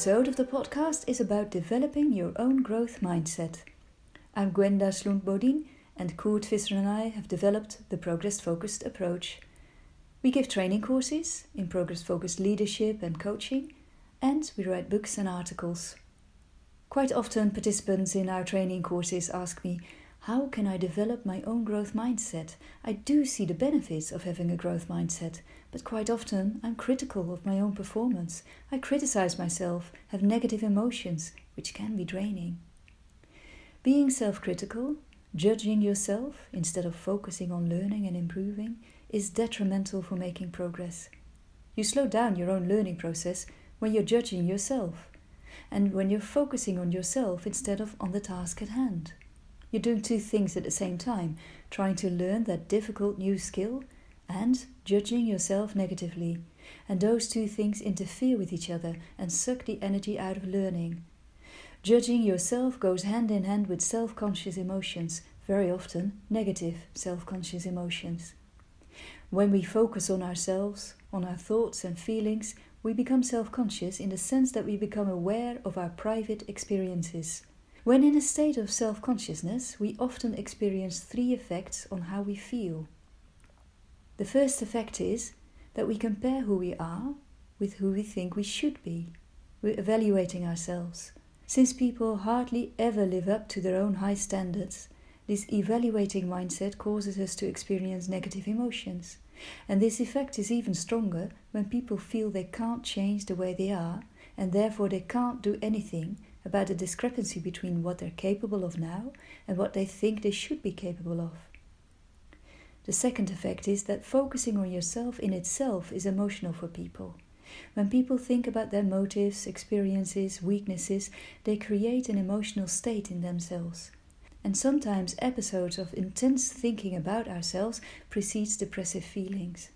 episode of the podcast is about developing your own growth mindset. I'm Gwenda Schlundt Bodien, and Coert Visser and I have developed the progress focused approach. We give training courses in progress focused leadership and coaching, and we write books and articles. Quite often, participants in our training courses ask me, How can I develop my own growth mindset? I do see the benefits of having a growth mindset, but quite often I'm critical of my own performance. I criticize myself, have negative emotions, which can be draining. Being self critical, judging yourself instead of focusing on learning and improving, is detrimental for making progress. You slow down your own learning process when you're judging yourself and when you're focusing on yourself instead of on the task at hand. You're doing two things at the same time, trying to learn that difficult new skill and judging yourself negatively. And those two things interfere with each other and suck the energy out of learning. Judging yourself goes hand in hand with self conscious emotions, very often negative self conscious emotions. When we focus on ourselves, on our thoughts and feelings, we become self conscious in the sense that we become aware of our private experiences. When in a state of self consciousness, we often experience three effects on how we feel. The first effect is that we compare who we are with who we think we should be. We're evaluating ourselves. Since people hardly ever live up to their own high standards, this evaluating mindset causes us to experience negative emotions. And this effect is even stronger when people feel they can't change the way they are, and therefore they can't do anything about the discrepancy between what they're capable of now and what they think they should be capable of. The second effect is that focusing on yourself in itself is emotional for people. When people think about their motives, experiences, weaknesses, they create an emotional state in themselves. And sometimes episodes of intense thinking about ourselves precedes depressive feelings.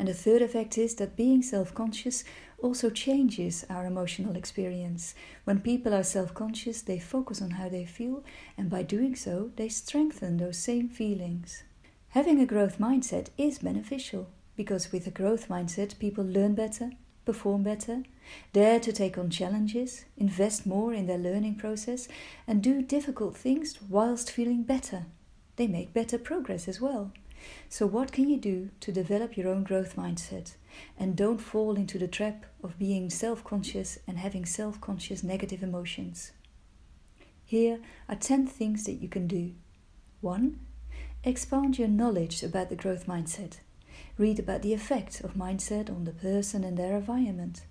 And the third effect is that being self conscious also changes our emotional experience. When people are self conscious, they focus on how they feel, and by doing so, they strengthen those same feelings. Having a growth mindset is beneficial because with a growth mindset, people learn better, perform better, dare to take on challenges, invest more in their learning process, and do difficult things whilst feeling better. They make better progress as well. So, what can you do to develop your own growth mindset? And don't fall into the trap of being self conscious and having self conscious negative emotions. Here are 10 things that you can do. 1. Expand your knowledge about the growth mindset. Read about the effect of mindset on the person and their environment.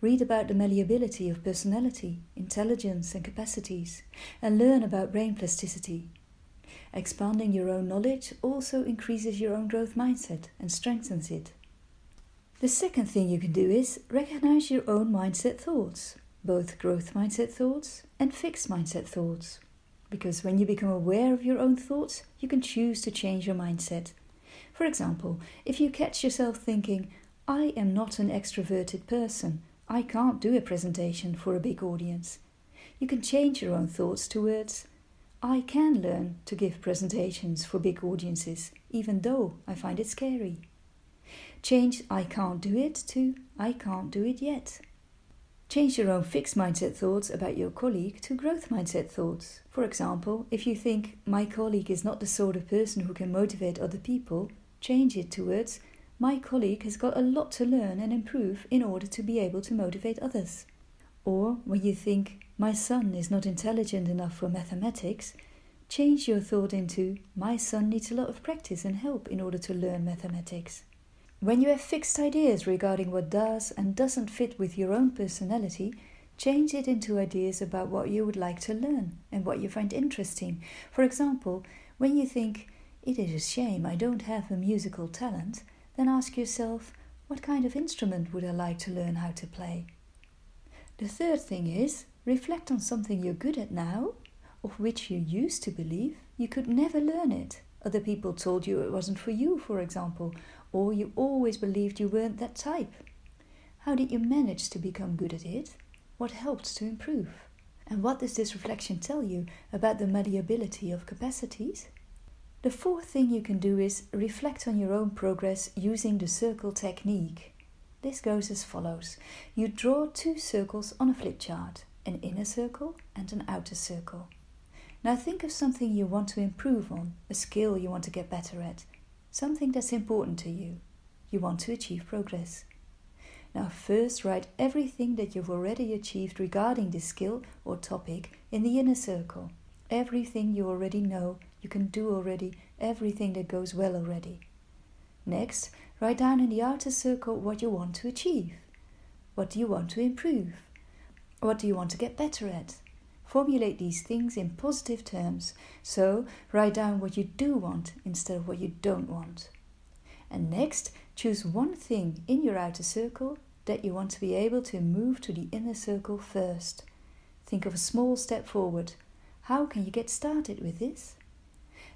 Read about the malleability of personality, intelligence, and capacities, and learn about brain plasticity. Expanding your own knowledge also increases your own growth mindset and strengthens it. The second thing you can do is recognize your own mindset thoughts, both growth mindset thoughts and fixed mindset thoughts because when you become aware of your own thoughts, you can choose to change your mindset. For example, if you catch yourself thinking, I am not an extroverted person, I can't do a presentation for a big audience, you can change your own thoughts towards, I can learn to give presentations for big audiences, even though I find it scary. Change I can't do it to I can't do it yet. Change your own fixed mindset thoughts about your colleague to growth mindset thoughts. For example, if you think, my colleague is not the sort of person who can motivate other people, change it towards, my colleague has got a lot to learn and improve in order to be able to motivate others. Or when you think, my son is not intelligent enough for mathematics, change your thought into, my son needs a lot of practice and help in order to learn mathematics. When you have fixed ideas regarding what does and doesn't fit with your own personality, change it into ideas about what you would like to learn and what you find interesting. For example, when you think, it is a shame I don't have a musical talent, then ask yourself, what kind of instrument would I like to learn how to play? The third thing is, reflect on something you're good at now, of which you used to believe you could never learn it. Other people told you it wasn't for you, for example, or you always believed you weren't that type. How did you manage to become good at it? What helped to improve? And what does this reflection tell you about the malleability of capacities? The fourth thing you can do is reflect on your own progress using the circle technique. This goes as follows You draw two circles on a flip chart an inner circle and an outer circle. Now think of something you want to improve on, a skill you want to get better at, something that's important to you. You want to achieve progress. Now, first write everything that you've already achieved regarding this skill or topic in the inner circle. Everything you already know, you can do already, everything that goes well already. Next, write down in the outer circle what you want to achieve. What do you want to improve? What do you want to get better at? Formulate these things in positive terms. So, write down what you do want instead of what you don't want. And next, choose one thing in your outer circle that you want to be able to move to the inner circle first. Think of a small step forward. How can you get started with this?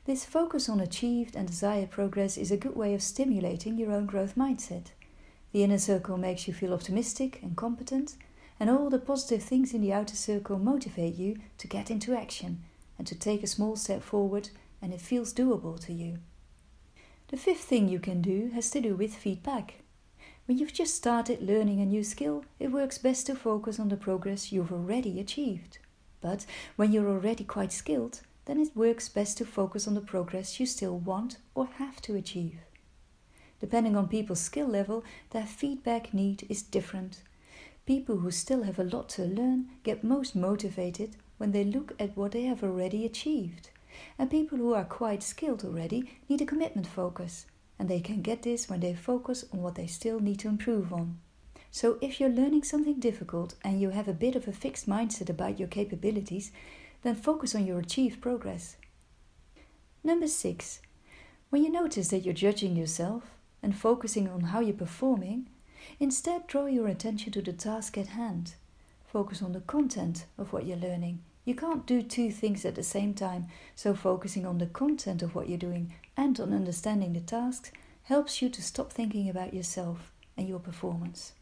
This focus on achieved and desired progress is a good way of stimulating your own growth mindset. The inner circle makes you feel optimistic and competent, and all the positive things in the outer circle motivate you to get into action and to take a small step forward, and it feels doable to you. The fifth thing you can do has to do with feedback. When you've just started learning a new skill, it works best to focus on the progress you've already achieved. But when you're already quite skilled, then it works best to focus on the progress you still want or have to achieve. Depending on people's skill level, their feedback need is different. People who still have a lot to learn get most motivated when they look at what they have already achieved and people who are quite skilled already need a commitment focus, and they can get this when they focus on what they still need to improve on. So, if you're learning something difficult and you have a bit of a fixed mindset about your capabilities, then focus on your achieved progress. Number six, when you notice that you're judging yourself and focusing on how you're performing, instead draw your attention to the task at hand. Focus on the content of what you're learning you can't do two things at the same time, so focusing on the content of what you're doing and on understanding the tasks helps you to stop thinking about yourself and your performance.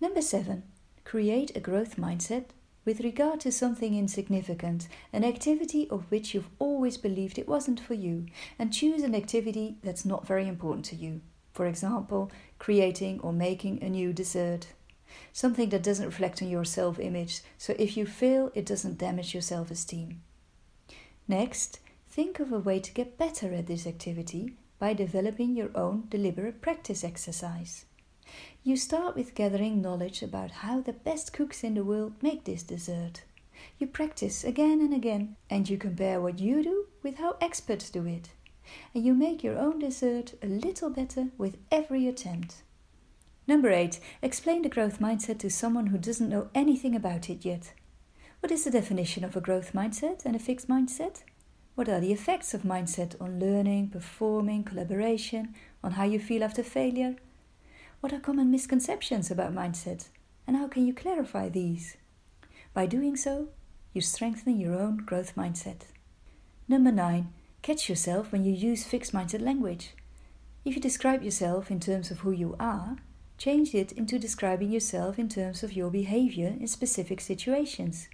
Number seven, create a growth mindset with regard to something insignificant, an activity of which you've always believed it wasn't for you, and choose an activity that's not very important to you. For example, creating or making a new dessert something that doesn't reflect on your self image, so if you fail, it doesn't damage your self esteem. Next, think of a way to get better at this activity by developing your own deliberate practice exercise. You start with gathering knowledge about how the best cooks in the world make this dessert. You practice again and again, and you compare what you do with how experts do it. And you make your own dessert a little better with every attempt. Number eight, explain the growth mindset to someone who doesn't know anything about it yet. What is the definition of a growth mindset and a fixed mindset? What are the effects of mindset on learning, performing, collaboration, on how you feel after failure? What are common misconceptions about mindset, and how can you clarify these? By doing so, you strengthen your own growth mindset. Number nine, catch yourself when you use fixed mindset language. If you describe yourself in terms of who you are, change it into describing yourself in terms of your behavior in specific situations.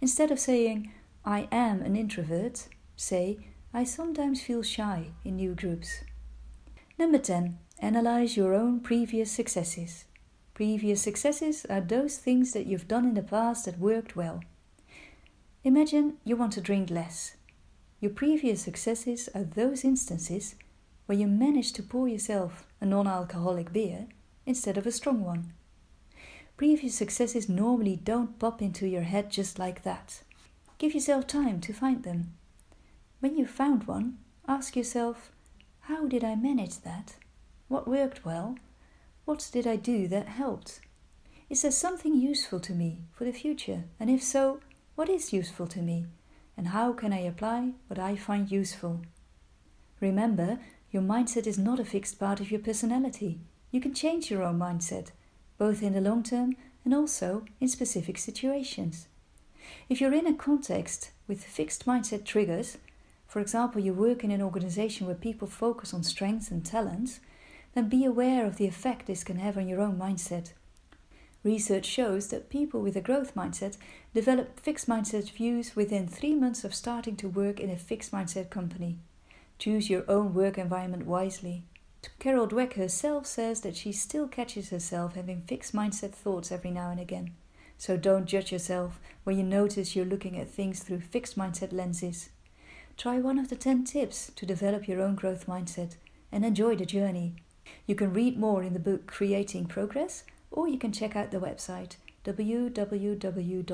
Instead of saying, I am an introvert, say, I sometimes feel shy in new groups. Number 10. Analyze your own previous successes. Previous successes are those things that you've done in the past that worked well. Imagine you want to drink less. Your previous successes are those instances where you managed to pour yourself a non alcoholic beer instead of a strong one. Previous successes normally don't pop into your head just like that. Give yourself time to find them. When you've found one, ask yourself, How did I manage that? What worked well? What did I do that helped? Is there something useful to me for the future? And if so, what is useful to me? And how can I apply what I find useful? Remember, your mindset is not a fixed part of your personality. You can change your own mindset, both in the long term and also in specific situations. If you're in a context with fixed mindset triggers, for example, you work in an organization where people focus on strengths and talents, then be aware of the effect this can have on your own mindset. Research shows that people with a growth mindset develop fixed mindset views within three months of starting to work in a fixed mindset company. Choose your own work environment wisely. Carol Dweck herself says that she still catches herself having fixed mindset thoughts every now and again. So don't judge yourself when you notice you're looking at things through fixed mindset lenses. Try one of the 10 tips to develop your own growth mindset and enjoy the journey. You can read more in the book Creating Progress, or you can check out the website www.cpw.nu.